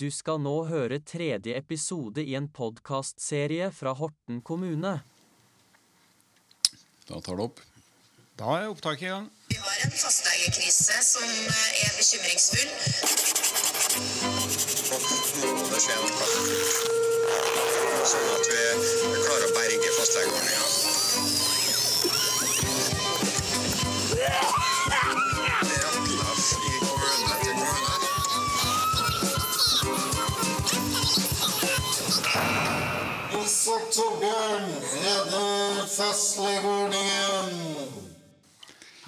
Du skal nå høre tredje episode i en podkastserie fra Horten kommune. Da tar det opp. Da er opptaket i gang. Vi har en fastlegekrise som eh, er bekymringsfull. Nå må det skje noe. Sånn at vi vi klarer å berge fastlegeordninga.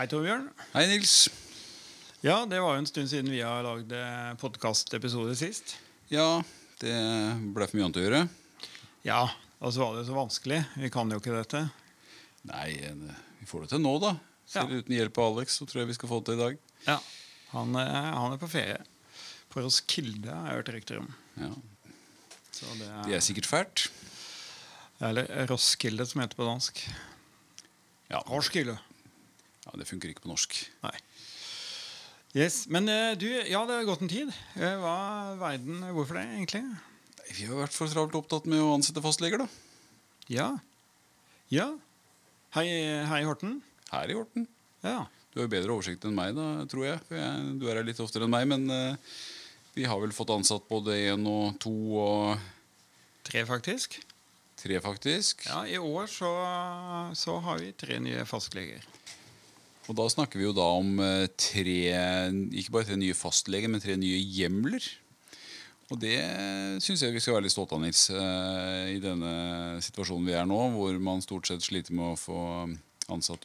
Hei, Torbjørn. Hei, Nils. Ja, det var jo en stund siden vi har lagd podkastepisode sist. Ja, det ble for mye annet å gjøre. Ja, og så var det så vanskelig. Vi kan jo ikke dette. Nei, vi får det til nå, da. Selv Ja. uten hjelp av Alex, så tror jeg vi skal få det til i dag. Ja, Han, er- han er på ferie. På Roskilde, Kilde har jeg hørt rykter om. Ja, Så det Det er sikkert fælt. Eller Roskilde, som heter på dansk. Ja, Roskilde. Ja det funker ikke på norsk. Nei. Yes, Men eh, du, ja, det har gått en tid. Eh, Hva er verden Hvorfor det, egentlig? Vi har vært for travelt opptatt med å ansette fastleger, da. Ja. Ja. Hei, hei Horten. Her i Horten. Ja. Du har jo bedre oversikt enn meg, da, tror jeg. Jeg du er her litt oftere enn meg. Men uh, vi har vel fått ansatt både én og to og Tre, faktisk. tre, faktisk. Ja, I år så, så har vi tre nye fastleger. Og da snakker vi jo da om eh, tre Ikke bare tre nye fastleger, men tre nye hjemler. Og det syns jeg vi skal være litt stolte av, Nils. eh, I denne situasjonen vi er nå, hvor man stort sett sliter med å få ansatt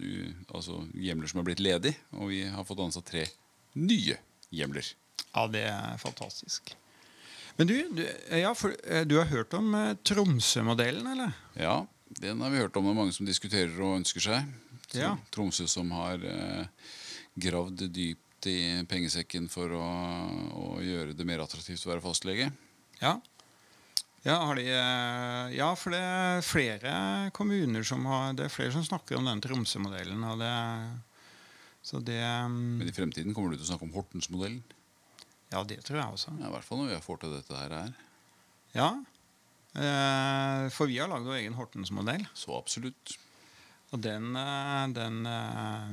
altså hjemler som er blitt ledig. Og vi har fått ansatt tre nye hjemler. Ja, det er fantastisk. Men du, du, ja, for, eh, du har hørt om Tromsø-modellen, eller? Ja, den har vi hørt om. Det er mange som diskuterer og ønsker seg. Ja. Tromsø som har eh, gravd dypt i pengesekken for å, å gjøre det mer attraktivt å være fastlege. Ja. Ja, har de, eh, ja, for det er flere kommuner som har Det er flere som snakker om den Tromsø-modellen. Så det mm, Men i fremtiden kommer du til å snakke om Hortens-modellen? Ja, det tror jeg også. Ja, I hvert fall når vi får til dette her. Ja. Eh, For vi har lagd vår egen Hortens-modell. Så absolutt. Og den, eh, den eh,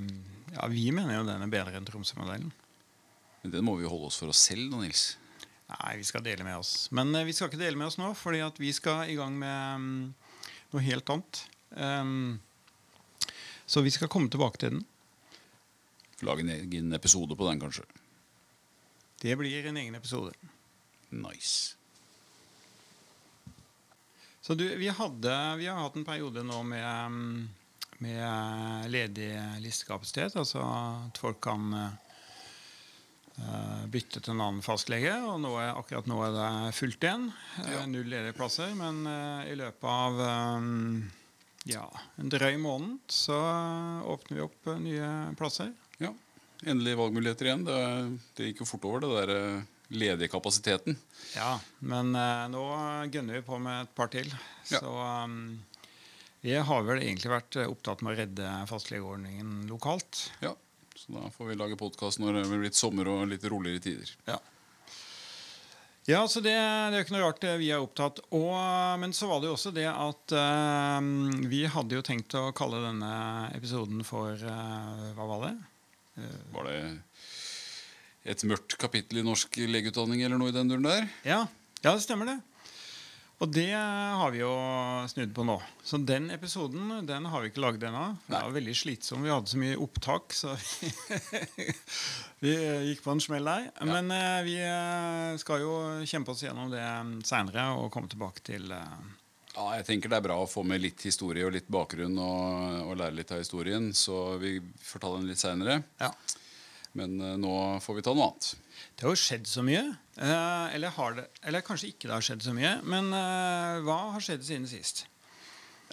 Ja, vi mener jo den er bedre enn Tromsø-modellen. Men den må vi jo holde oss for oss selv, nå, Nils. Nei, vi skal dele med oss. Men eh, vi skal ikke dele med oss nå, fordi at vi skal i gang med mm, noe helt annet. Så vi skal komme tilbake til den. Lage en egen episode på den, kanskje. Det blir en egen episode. Nice. Så du, vi, hadde, vi har hatt en periode nå med, mm, med ledig listekapasitet. Altså at folk kan eh, bytte til en annen fastlege. Og nå er, akkurat nå er det fullt igjen. Ja. Null ledige plasser. Men eh, i løpet av eh, ja, en drøy måned så eh, åpner vi opp eh, nye plasser. Ja. Endelig valgmuligheter igjen. Det, det gikk jo fort over, det der eh, ledige kapasiteten. Ja, men eh, nå gønner vi på med et par til. Ja. Så um, vi har vel egentlig vært eh, opptatt med å redde fastlegeordningen lokalt. Ja. Så da får vi lage podkast når det blir litt sommer og litt roligere tider. Ja. Ja, så det, det er ikke noe rart eh, vi er opptatt. Og, men så var det jo også det at uh, vi hadde jo tenkt å kalle denne episoden for uh, Hva var det? Var det et mørkt kapittel i norsk legeutdanning eller noe i den duren der? Ja, ja, det stemmer det. Og det har vi jo snudd på nå. Så den episoden den har vi ikke lagd ennå. Det var veldig slitsom. Vi hadde så mye opptak, så vi, vi gikk på en smell der. Men eh, vi eh, skal jo kjempe oss gjennom det seinere og komme tilbake til eh, Ja, jeg tenker det er bra å få med litt historie og litt bakgrunn og, og lære litt av historien, så vi får ta den litt seinere. Ja. Men eh, nå får vi ta noe annet. Det har jo skjedd så mye. Eh, eller, har det, eller kanskje ikke det har skjedd så mye. Men eh, hva har skjedd siden sist?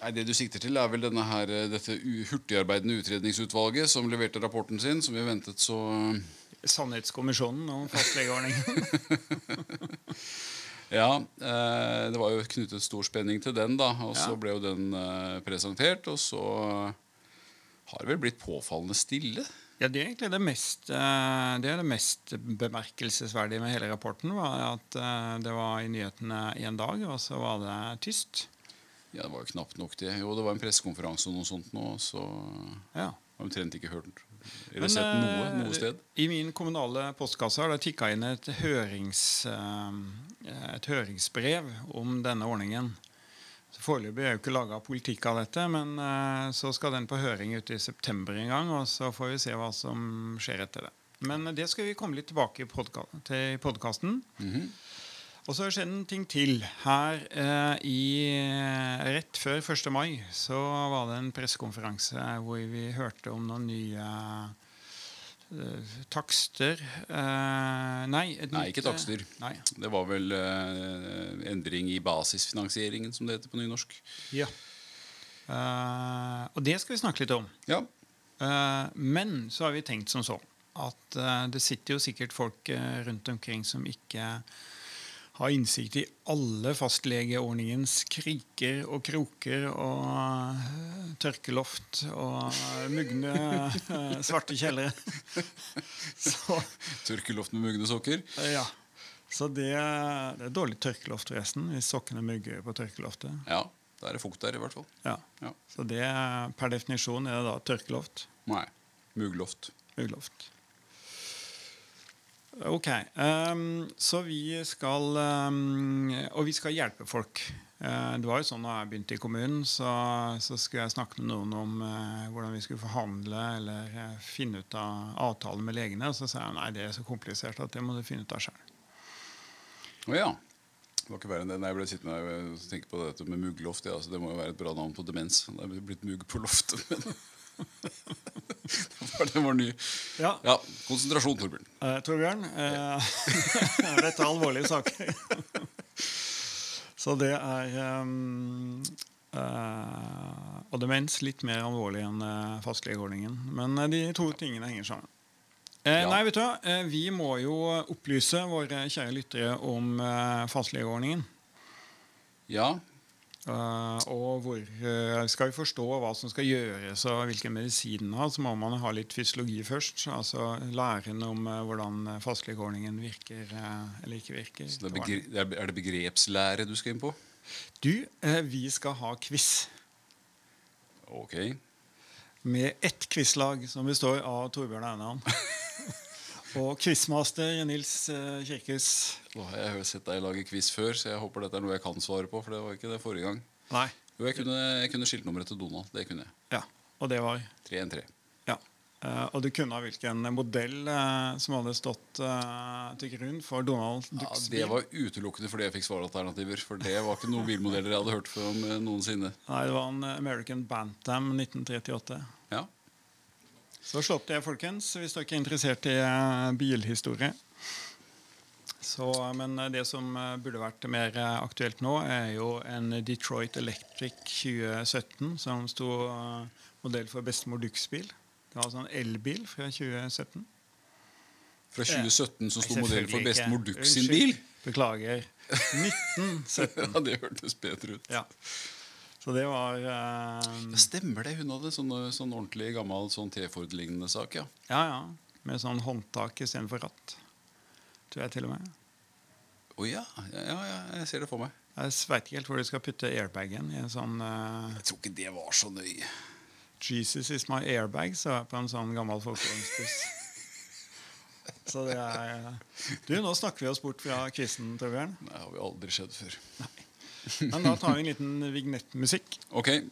Nei, Det du sikter til, er vel denne her, dette hurtigarbeidende utredningsutvalget som leverte rapporten sin, som vi ventet så Sannhetskommisjonen om fastlegeordningen. Ja, eh, det var jo knyttet stor spenning til den, da. Og så Ja. ble jo den eh, presentert, og så har det vel blitt påfallende stille. Ja, Det er egentlig det mest, eh, det er det mest bemerkelsesverdige med hele rapporten. var At eh, det var i nyhetene én dag, og så var det tyst. Ja, Det var jo knapt nok det. Jo, det var en pressekonferanse og noe sånt nå, så Ja. omtrent ikke hørt eller Men, sett noe eh, noe sted. I min kommunale postkasse har det tikka inn et, hørings, et høringsbrev om denne ordningen. Foreløpig er jo ikke laga politikk av dette, men eh, så skal den på høring ute i september en gang, og så får vi se hva som skjer etter det. Men det skal vi komme litt tilbake til i podkasten. Og så har det skjedd en ting til. Her eh, i, rett før 1. mai så var det en pressekonferanse hvor vi hørte om noen nye eh, takster uh, Nei, Nei, ikke takster. eh, Nei. Det var vel uh, endring i basisfinansieringen, som det heter på nynorsk. Ja. Uh, og det skal vi snakke litt om. Ja, Eh, men så har vi tenkt som så at eh, det sitter jo sikkert folk eh, rundt omkring som ikke har innsikt i alle fastlegeordningens kriker og kroker og eh, tørkeloft og mugne eh, svarte kjellere. Tørkeloft med mugne sokker. eh, ja. Så det, det er dårlig tørkeloft, forresten, hvis sokkene mugger på tørkeloftet. Ja, da er det fukt der, i hvert fall. Ja. Ja. Så det per definisjon er det da tørkeloft. Nei. Muggloft. Mugloft. Ok. Um, så vi skal um, Og vi skal hjelpe folk. Uh, det var jo sånn Da jeg begynte i kommunen, så, så skulle jeg snakke med noen om uh, hvordan vi skulle forhandle eller uh, finne ut av avtalen med legene. Og så sa jeg nei, det er så komplisert at det må du finne ut av sjøl. Å ja. Det var ikke verre enn det. Nei, jeg ble sittende og tenke på dette med muggloft. Ja, altså, det må jo være et bra navn på demens. Det er blitt mugg på loftet. Det var ny. Ja. Ja, konsentrasjon, Torbjørn. Eh, Torbjørn, eh, dette er alvorlige saker. Så det er um, eh, Og demens litt mer alvorlig enn eh, fastlegeordningen. Men eh, de to tingene henger sammen. Eh, Ja. Nei, vet du hva? Vi må jo opplyse våre kjære lyttere om fastlegeordningen. Ja, og hvor eh, Skal vi forstå hva som skal gjøres og hvilken medisin den har, så må man ha litt fysiologi først. Altså læren om eh, hvordan fastlegeordningen virker eh, eller ikke virker. så det er, begre det er- det begrepslære du skal inn på? Du, eh, vi skal ha quiz Ok. med ett quizlag som består av Torbjørn Einan. og quizmaster Nils Kirkes. Kirkhus. Nå har jeg sett deg lage quiz før, så jeg håper dette er noe jeg kan svare på. For det var ikke det forrige gang. Nei. Jo, jeg kunne, jeg kunne skiltnummeret til Donald. Det kunne jeg. Ja, og det var 313. Ja. Eh, og du kunne hvilken modell eh, som hadde stått eh, til grunn for Donald Ja, det var utelukkende fordi jeg fikk svaralternativer. For det var ikke noen bilmodeller jeg hadde hørt om eh, noensinne. Nei, det var en American Bantam 1938. Så slått det, folkens, hvis dere er interessert i eh, bilhistorie. Så, men eh, det som eh, burde vært mer aktuelt nå, er jo en Detroit Electric 2017 som sto modell for bestemor Dux-bil. Det var altså en elbil fra 2017. Fra 2017 som sto modell for bestemor Dux sin bil. Beklager. 1917. Ja, Det hørtes bedre ut. Ja. Så det var eh, Ja, Stemmer det. Hun hadde sånn, sånn ordentlig gammel sånn T-Ford-lignende sak. ja. Ja, ja. Med sånn håndtak istedenfor ratt. Tror jeg til og med. Å ja. Ja, ja, ja, jeg ser det for meg. Jeg veit ikke helt hvor du skal putte airbagen. I en sånn eh, Jeg tror ikke det var så nøye. Jesus is my airbag, så jeg på en sånn gammel folkevognsbuss. Så det er eh, Du, nå snakker vi oss bort fra quizen, Torbjørn. Det har vi aldri skjedd før. Men da tar vi en liten vignettmusikk. Okay.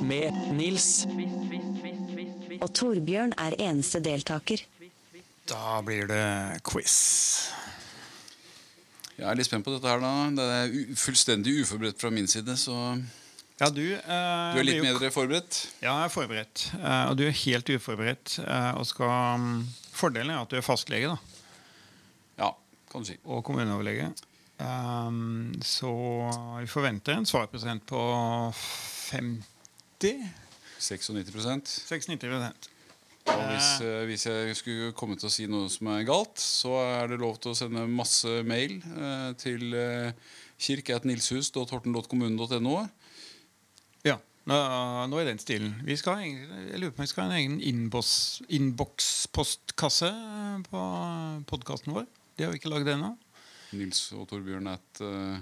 Med Nils. Og Torbjørn er eneste deltaker. Da blir det quiz. Jeg er litt spent på dette her. da Det er fullstendig uforberedt fra min side, så Ja, du eh, du er litt mer forberedt. Ja, jeg er forberedt. Eh, og du er helt uforberedt. Eh, og skal, mm, fordelen er at du er fastlege da, Ja, kan du si. og kommuneoverlege. Um, så vi forventer en svarprosent på 50 96% 96 Og hvis, eh, hvis jeg skulle komme til å si noe som er galt, så er det lov til å sende masse mail eh, til eh, kirke.nilshus.horten.kommunen.no. Ja. Nå, er den stilen. Vi skal, jeg lurer på om vi skal ha en egen innboks- innboks-postkasse på podkasten vår. Det har vi ikke lagd ennå. Nils og Torbjørn at, uh,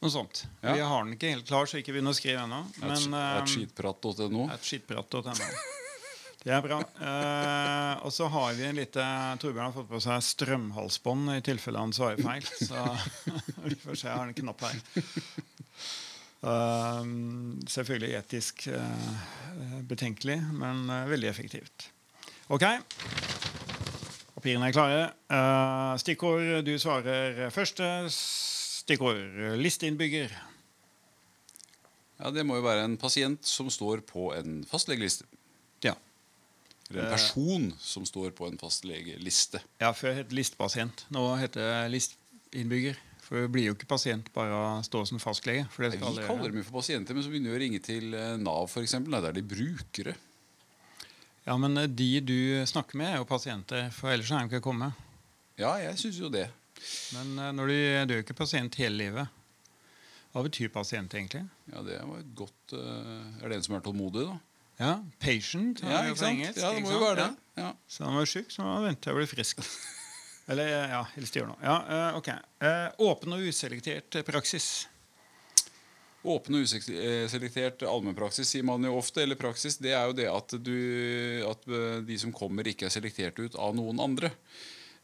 Noe sånt. Ja. Vi har den ikke helt klar, så ikke begynn å skrive ennå. at, at eh, skitprat.no. at skitprat.no. Det er bra. Eh, og så har vi en lite Torbjørn har fått på seg strømhalsbånd i tilfelle han svarer feil. Så vi får se. Jeg har en knapp her. Eh, selvfølgelig etisk eh, betenkelig, men eh, veldig effektivt. Ok. Papirene er klare. Eh, stikkord. Du svarer første stikkord. Listeinnbygger. Ja, det må jo være en pasient som står på en fastlegeliste. Ja. Eller en person som står på en fastlegeliste. Ja, Før het listepasient. Nå heter det listinnbygger. For det blir jo ikke pasient bare å stå som fastlege. For det skal Vi kaller dem jo for pasienter, men så begynner vi å ringe til eh, Nav, f.eks. Nei, det er de brukere. Ja, Men eh, de du snakker med, er jo pasienter, for ellers er de ikke kommet. Ja, jeg syns jo det. Men eh, når du, du er jo ikke pasient hele livet. Hva betyr pasient, egentlig? Ja, det var et godt eh, Er det en som er tålmodig, da? Ja, Patient Ja, jo ikke på sant? engelsk. Ja, det må jo være det. Ja. Ja. Så han var syk, så han vente til å bli frisk. Eller ja, helst gjør noe. Ja, eh, ok. Eh, åpen og uselektert eh, praksis. Åpen og uselektert allmennpraksis sier man jo ofte. Eller praksis, det er jo det at, du, at eh, de som kommer, ikke er selektert ut av noen andre.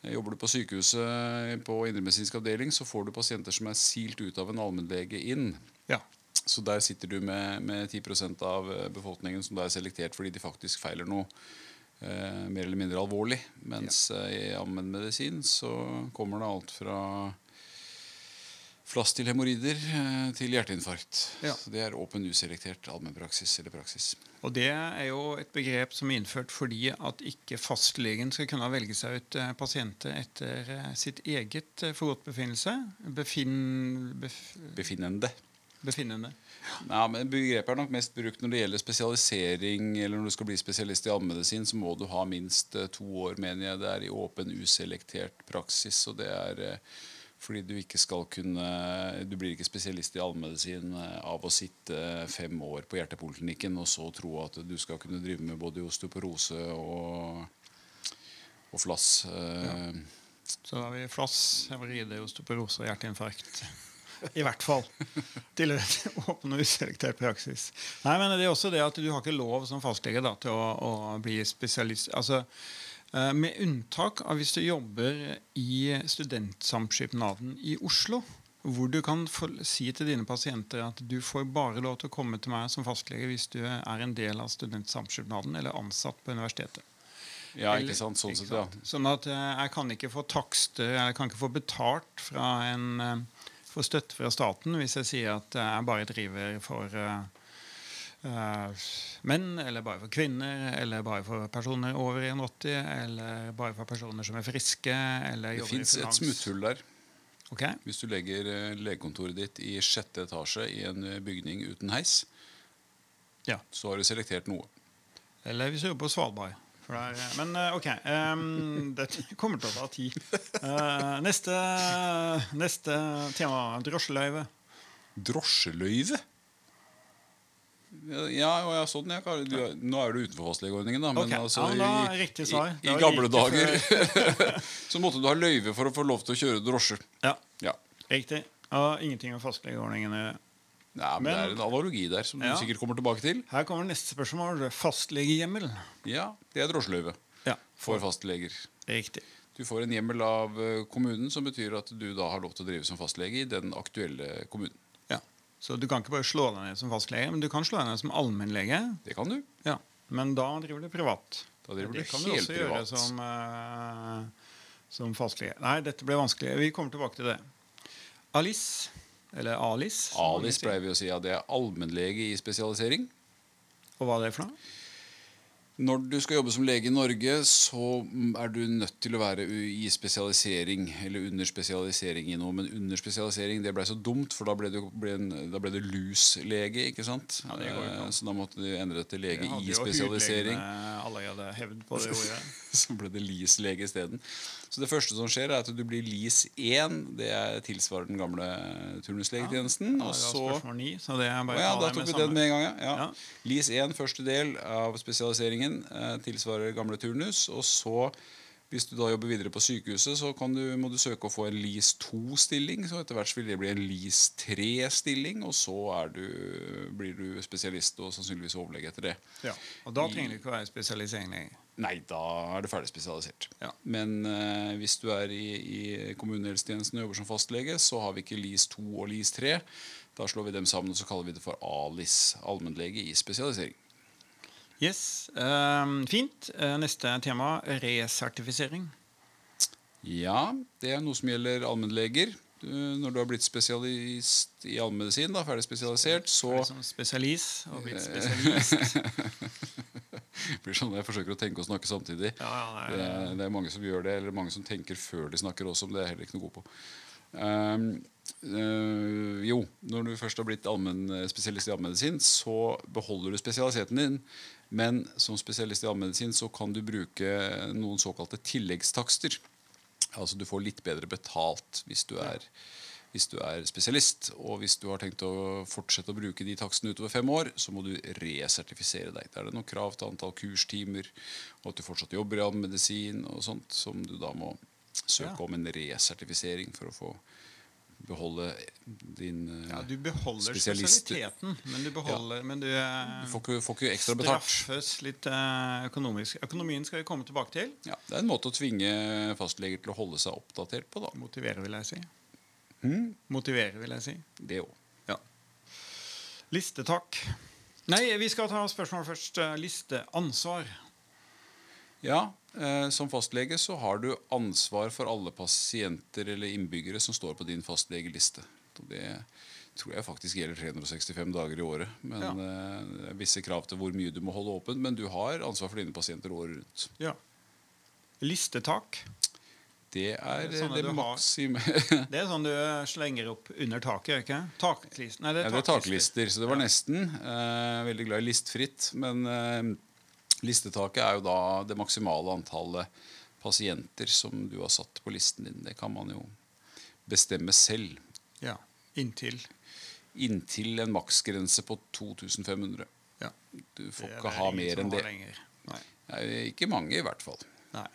Eh, Jobber du på sykehuset på indremedisinsk avdeling, så får du pasienter som er silt ut av en allmennlege inn. Ja. Så der sitter du med, med 10 av eh, befolkningen som da er selektert fordi de faktisk feiler noe eh, mer eller mindre alvorlig. Mens eh, i allmennmedisin så kommer det alt fra flass til hemoroider eh, til hjerteinfarkt. Ja. Så det er åpen uselektert allmennpraksis eller praksis. Og det er jo et begrep som er innført fordi at ikke fastlegen skal kunne velge seg ut eh, pasienter etter sitt eget forgodtbefinnelse. Befin, bef, Befinnende. Befinnende. Ja, men Begrepet er nok mest brukt når det gjelder spesialisering, eller når du skal bli spesialist i allmedisin, så må du ha minst eh, to år, mener jeg. Det er i åpen, uselektert praksis. Og det er eh, fordi du ikke skal kunne Du blir ikke spesialist i allmedisin eh, av å sitte fem år på hjertepoliklinikken og så tro at du skal kunne drive med både osteoporose og, og flass. Ja. Så da har vi flass, hemoroide, osteoporose og hjerteinfarkt. I hvert fall. Til åpen og uselektert praksis. Nei, men det er også det at Du har ikke lov som fastlege da, til å, å bli spesialist. Altså, eh, med unntak av hvis du jobber i Studentsamskipnaden i Oslo. Hvor du kan få, si til dine pasienter at du får bare lov til å komme til meg som fastlege hvis du er en del av Studentsamskipnaden eller ansatt på universitetet. ja, ikke sant? Sånn sett, ja. Sånn at eh, jeg kan ikke få takster, jeg kan ikke få betalt fra en eh, få støtte fra staten hvis jeg sier at jeg bare driver for eh, eh, menn, eller bare for kvinner, eller bare for personer over 81, eller bare for personer som er friske, eller Det fins et smutthull der. Ok, Hvis du legger eh, legekontoret ditt i sjette etasje i en bygning uten heis, Ja. så har du selektert noe. Eller hvis du jobber på Svalbard. For det er, men eh, ok, Um, dette kommer til å ta tid. Uh, neste, neste tema, drosjeløyve. Drosjeløyve? Ja, ja, sånn, ja. Du, nå er du utenfor fastlegeordningen, da. Men Ok, altså, ja, da i, i, i gamle dager så måtte du ha løyve for å få lov til å kjøre drosje. Ja, Ja. riktig. Og ingenting med fastlegeordningen å gjøre. Nei, men, Men- det er en analogi der som Ja. du sikkert kommer tilbake til. Her kommer neste spørsmål. Fastlegehjemmel. Ja, Det er drosjeløyve Ja, for fastleger. riktig. Du får en hjemmel av eh, kommunen som betyr at du da har lov til å drive som fastlege i den aktuelle kommunen. Ja. Så du kan ikke bare slå deg ned som fastlege, men du kan slå deg ned som allmennlege. Det kan du. Ja. Men da driver du privat. Da driver du helt privat. det kan du også også gjøre som, uh, som fastlege. Nei, dette ble vanskelig. Vi kommer tilbake til det. Alice, eller ALIS. sier. pleier vi å si Ja, det er allmennlege i spesialisering. Og hva er det for noe? Når du skal jobbe som lege i Norge, så er du nødt til å være i spesialisering, eller under spesialisering i noe. Men under spesialisering det ble så dumt, for da ble du, ble en, da ble du LUS-lege, ikke sant? Ja, det går ikke. Eh, Så da måtte du endre det til lege Det i spesialisering. hudlegene allerede hevd på det ordet. Så ble det LIS-lege isteden. Så det første som skjer, er at du blir LIS1. Det er tilsvarer den gamle turnuslegetjenesten. Ja, og så spørsmål så det er Å ja, da tok vi den med en gang, ja. ja. Ja. LIS 1, første del av spesialiseringen, eh, tilsvarer gamle turnus. Og så, hvis du da jobber videre på sykehuset, så kan du, må du søke å få en LIS 2-stilling. Så etter hvert vil det bli en LIS 3-stilling, og så du, blir du spesialist og sannsynligvis overlege etter det. Ja. Og da trenger du ikke å være spesialisering lenger. Nei, da er du ferdig spesialisert. Ja. Men eh, hvis du er i, i kommunehelsetjenesten og jobber som fastlege, så har vi ikke LIS 2 og LIS 3. Da slår vi dem sammen og så kaller vi det for ALIS, allmennlege i spesialisering. Yes, ehm, Fint. Eh, Neste tema resertifisering. Ja, det er noe som gjelder allmennleger. Når du har blitt spesialist i allmedisin, da, ferdig spesialisert, så Som spesialist og blitt spesialist. blir sånn jeg forsøker å tenke og snakke samtidig. Ja, ja, Det, det det er mange som gjør det, eller mange som tenker før de snakker også, men det er heller ikke noe god på. Um, uh, jo, når du først har blitt allmenn, spesialist i allmedisin, så beholder du spesialiteten din. Men som spesialist i allmedisin så kan du bruke noen såkalte tilleggstakster. Altså du får litt bedre betalt hvis du er, hvis du er spesialist. Og hvis du har tenkt å fortsette å bruke de takstene utover fem år, så må du resertifisere deg. Da er det noen krav til antall kurstimer, og at du fortsatt jobber i allmedisin og sånt, som du da må søke Ja. om en resertifisering for å få beholde din eh, Ja, du beholder spesialist- spesialiteten, men du beholder Men du, eh, Du får ikke, får ikke ekstra betalt. straffes litt eh, økonomisk. Økonomien skal vi komme tilbake til. Ja, det er en måte å tvinge fastleger til å holde seg oppdatert på, da. Motivere, vil jeg si. Hmm? Motivere, vil jeg si. Det òg. Ja. Listetakk. Nei, vi skal ta spørsmål først. Listeansvar. Ja, som fastlege så har du ansvar for alle pasienter eller innbyggere som står på din fastlegeliste. Det tror jeg faktisk gjelder 365 dager i året. Men Ja. eh, det er visse krav til hvor mye du må holde åpent. Men du har ansvar for dine pasienter året rundt. Ja. Listetak. Det er Det er det maksime... Det er sånn du slenger opp under taket, ikke Taklist. Nei, det Ja, er det er taklister. taklister, så det var nesten. Eh, veldig glad i listfritt. Men eh, listetaket er jo da det maksimale antallet pasienter som du har satt på listen din. Det kan man jo bestemme selv. Ja. Inntil. Inntil en maksgrense på 2500. Ja. Du får ikke ha mer enn det. Nei. Nei, ikke mange, i hvert fall. Nei.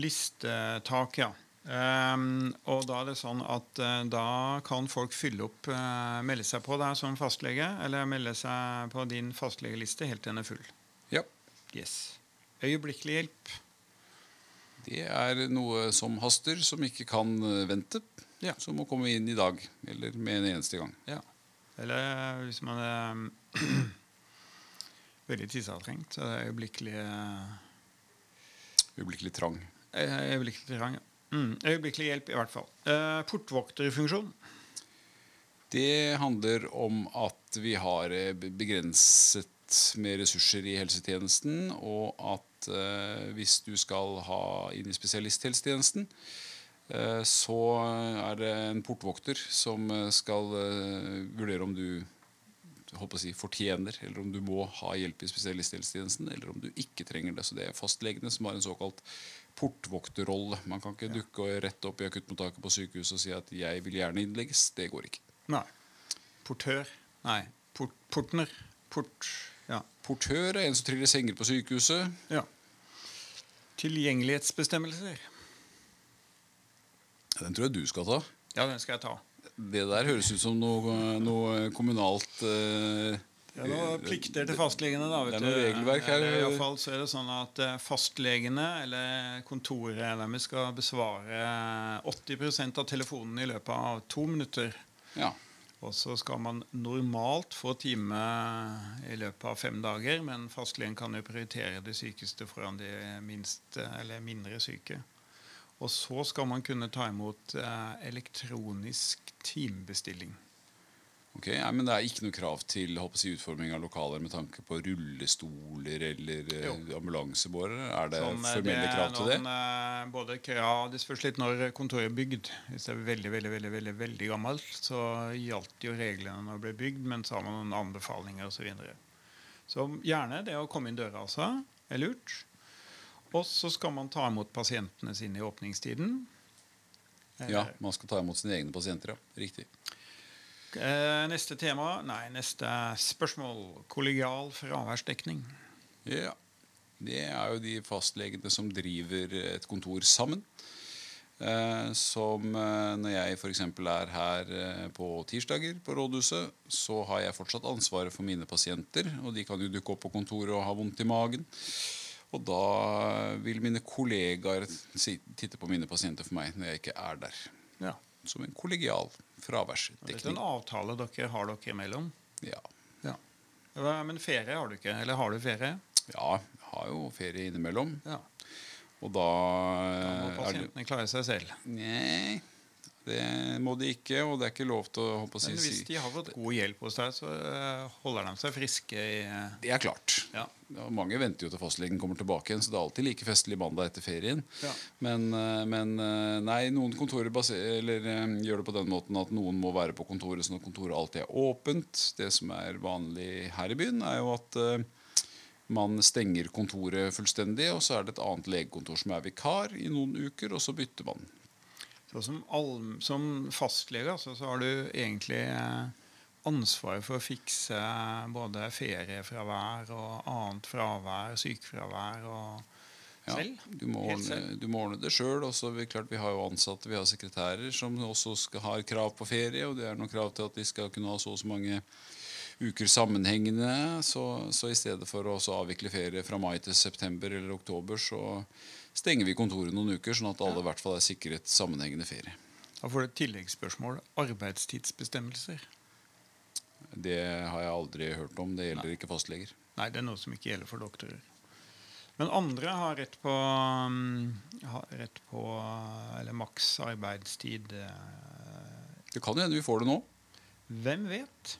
Listetak, ja. Um, og da er det sånn at uh, da kan folk fylle opp, uh, melde seg på deg som fastlege, eller melde seg på din fastlegeliste helt til den er full. Ja. Yes. Øyeblikkelig hjelp. Det er noe som haster, som ikke kan eh, vente. Ja. Som må komme inn i dag, eller med en eneste gang. Ja. Eller hvis man er veldig tidsavtrengt, så er det øyeblikkelig eh, Øyeblikkelig trang. Øyeblikkelig trang, ja. Mm, øyeblikkelig hjelp, i hvert fall. Eh, portvokterfunksjon. Det handler om at vi har eh, begrenset med ressurser i helsetjenesten, og at eh, hvis du skal ha inn i spesialisthelsetjenesten, eh, så er det en portvokter som eh, skal eh, vurdere om du si, fortjener, eller om du må ha hjelp i spesialisthelsetjenesten, eller om du ikke trenger det. Så det er fastlegene som har en såkalt portvokterrolle. Man kan ikke dukke rett opp i akuttmottaket på sykehuset og si at 'jeg vil gjerne innlegges'. Det går ikke. Nei. Portør. Nei. Port, portner. Port... Ja. Portør er en som triller senger på sykehuset. ja. Tilgjengelighetsbestemmelser. Den tror jeg du skal ta. Ja, den skal jeg ta. Det der høres ut som noe, noe kommunalt eh, Det er noe plikter til fastlegene. da, vet Det er noe regelverk her. Eller I alle fall så er det sånn at eh, fastlegene, eller kontoret deres, skal besvare 80% av telefonen i løpet av to minutter. Ja. Og så skal man normalt få time i løpet av fem dager, men fastlegen kan jo prioritere det sykeste foran de minste, mindre syke. Og så skal man kunne ta imot eh, elektronisk timebestilling. Ok, ja, Men det er ikke noe krav til jeg, utforming av lokaler med tanke på rullestoler eller eh, ambulansebårer? Er det Sånn, formelle formelle er krav til det? noen, det? både krav, Det spørs litt når kontoret er bygd. Hvis det er veldig veldig, veldig, veldig, veldig gammelt, så gjaldt jo reglene når det ble bygd, men så har man noen anbefalinger osv. Så, videre. så gjerne det å komme inn døra altså, er lurt. Og så skal man ta imot pasientene sine i åpningstiden. Ja, man skal ta imot sine egne pasienter, ja. Riktig. Eh, neste tema, nei, neste spørsmål. Kollegial fraværsdekning. Ja. Det er jo de fastlegene som driver et kontor sammen. Eh, som eh, når jeg f.eks. er her eh, på tirsdager på rådhuset, så har jeg fortsatt ansvaret for mine pasienter. Og de kan jo dukke opp på kontoret og ha vondt i magen. Og da vil mine kollegaer titte på mine pasienter for meg når jeg ikke er der. Ja. Som en kollegial Dette er fraværsdekning. en avtale dere har dere imellom. Ja. Ja. Men ferie har du ikke? Eller har du ferie? ja, jeg har jo ferie innimellom. Ja. Og da, Da må eh, er det pasientene klare seg selv. Nei, det må de ikke. Og det er ikke lov til å å si, Men hvis de har fått god hjelp hos deg, så eh, holder de seg friske i eh, Det er klart. Ja. Mange venter jo til fastlegen kommer tilbake igjen, så det er alltid like festlig mandag etter ferien. Ja. Men, eh, men nei, noen kontorer eller, gjør det på den måten at noen må være på kontoret sånn at kontoret alltid er åpent. Det som er vanlig her i byen, er jo at man stenger kontoret fullstendig, og så er det et annet legekontor som er vikar i noen uker, og så bytter man. Så som, alm, som fastlege altså, så har du egentlig eh, ansvaret for å fikse både feriefravær og annet fravær, sykefravær og Ja, du, må ordne, du må ordne det sjøl. Vi har jo ansatte, vi har sekretærer som også skal har krav på ferie. Og det er noen krav til at de skal kunne ha så og så mange uker sammenhengende. Så, så i stedet for å avvikle ferie fra mai til september eller oktober, så stenger vi kontoret noen uker, sånn at alle i hvert fall er sikret sammenhengende ferie. Da får du et tilleggsspørsmål. Arbeidstidsbestemmelser. Det har jeg aldri hørt om. Det gjelder ikke fastleger. Nei, det er noe som ikke gjelder for doktorer. Men andre har rett på, um, har rett på eller maks arbeidstid. eh, Det kan hende vi får det nå. Hvem vet?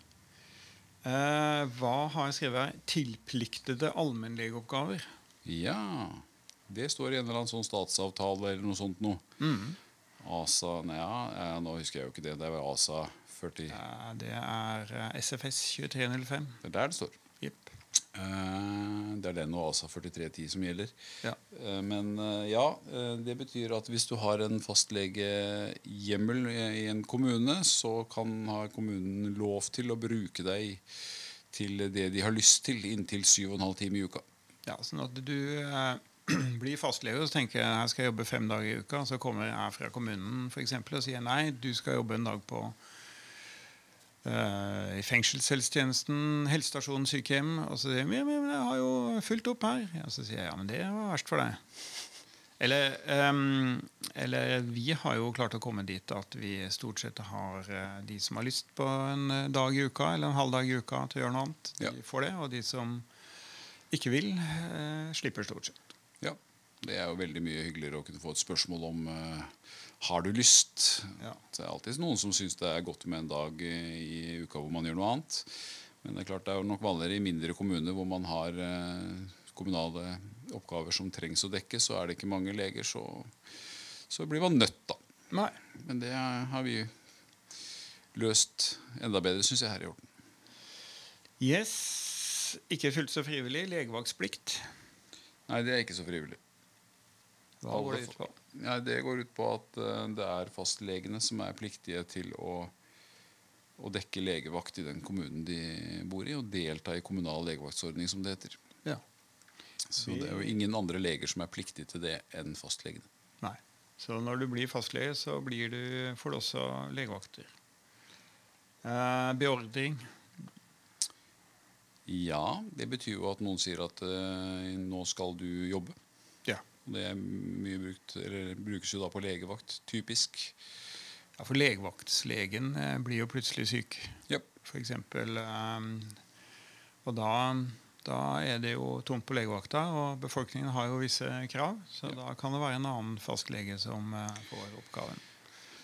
Eh, hva har jeg skrevet her? Tilpliktede allmennlegeoppgaver. Ja. Det står i en eller annen sånn statsavtale eller noe sånt noe. ASA Nei, ja, nå husker jeg jo ikke det. Det er ASA 40 ja, det er eh, SFS 2305. Det er der det står. Jepp. Eh, det er den og ASA 4310 som gjelder. Ja. Eh, men eh, ja, det betyr at hvis du har en fastlegehjemmel i i en kommune, så kan ha kommunen lov til å bruke deg til det de har lyst til, inntil 7,5 timer i uka. Ja, sånn at du blir fastlege og tenker jeg her skal jeg jobbe fem dager i uka. Så kommer jeg fra kommunen for eksempel, og sier nei, du skal jobbe en dag på i fengselshelsetjenesten, helsestasjon, sykehjem. Og så sier de ja, men jeg har jo fulgt opp her. Ja, så sier jeg ja, men det var verst for deg. Eller, um, eller vi har jo klart å komme dit at vi stort sett har eh, de som har lyst på en eh, dag i uka eller en halv dag i uka til å gjøre noe annet. De Ja. får det, og de som ikke vil, uh, slipper stort sett. Ja, Det er jo veldig mye hyggeligere å kunne få et spørsmål om eh, har du lyst. Ja. Det er alltid noen som syns det er godt med en dag i, uka hvor man gjør noe annet. Men det er klart det er jo nok vanligere i mindre kommuner hvor man har eh, kommunale oppgaver som trengs å dekke, så er det ikke mange leger, så, så blir man nødt, da. Nei. Men det har vi løst enda bedre, syns jeg, her i Horten. Yes. Ikke fullt så frivillig. Legevaktsplikt. Nei, det er ikke så frivillig. Hva går det ut på? Ja, det går ut på at eh, det er fastlegene som er pliktige til å, å dekke legevakt i den kommunen de bor i, og delta i kommunal legevaktsordning, som det heter. Ja. Så det er jo ingen andre leger som er pliktige til det enn fastlegene. Nei. Så når du blir fastlege, så blir du, får du også legevakter. Eh, beordring. Ja, det betyr jo at noen sier at eh, nå skal du jobbe. Ja. Det er mye brukt, eller brukes jo da på legevakt, typisk. ja for legevaktlegen eh, blir jo plutselig syk, yep. eksempel. eh, og da, da er det jo tomt på legevakta, og befolkningen har jo visse krav. Så da kan det være en annen fastlege som eh, får oppgaven.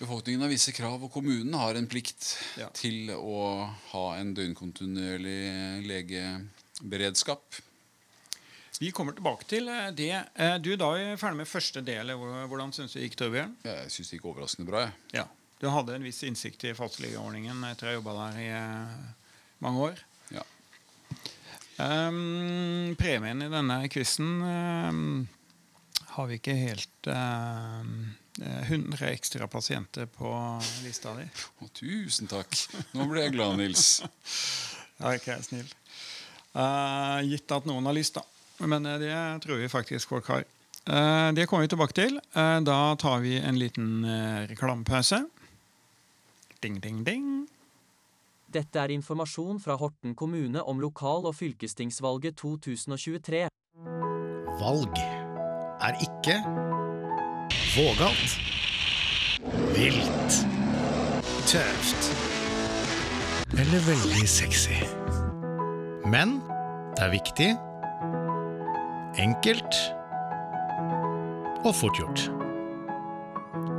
Befolkningen har visse krav, og kommunen har en plikt Ja. til å ha en døgnkontinuerlig legeberedskap. Vi kommer tilbake til eh, det. Eh, Du, Da er vi ferdig med første del. Hvordan syns du det gikk, Torbjørn? Jeg syns det gikk overraskende bra. Jeg. Ja. Du hadde en viss innsikt i fastlegeordningen etter å ha jobba der i eh, mange år. Ja. Um, premien i denne quizen um, har vi ikke helt um, eh, 100 ekstra pasienter på lista di. Å, tusen takk. Nå ble jeg glad, Nils. Ja, ikke jeg snill. Uh, gitt at noen har lyst, da. Men eh, det tror vi faktisk folk har. Eh, det kommer vi tilbake til. Eh, da tar vi en liten reklamepause. Ding, ding, ding. Dette er informasjon fra Horten kommune om lokal- og fylkestingsvalget 2023. Valg er ikke vågalt, vilt, tøft eller veldig sexy. Men det er viktig, enkelt og fort gjort.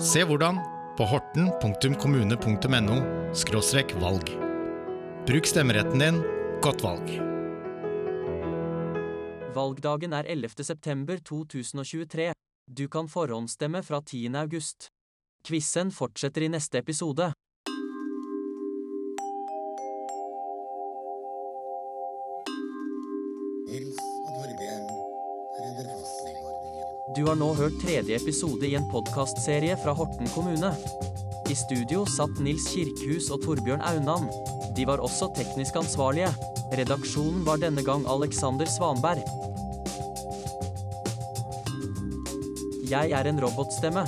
Se hvordan på horten.kommune.no valg. Bruk stemmeretten din. Godt valg. Valgdagen er 11. september 2023. Du kan forhåndsstemme fra 10. august. Quizen fortsetter i neste episode. Du har nå hørt tredje episode i en podkastserie fra Horten kommune. I studio satt Nils Kirkhus og Torbjørn Aunan. De var også teknisk ansvarlige. Redaksjonen var denne gang Alexander Svanberg. Jeg er en robotstemme.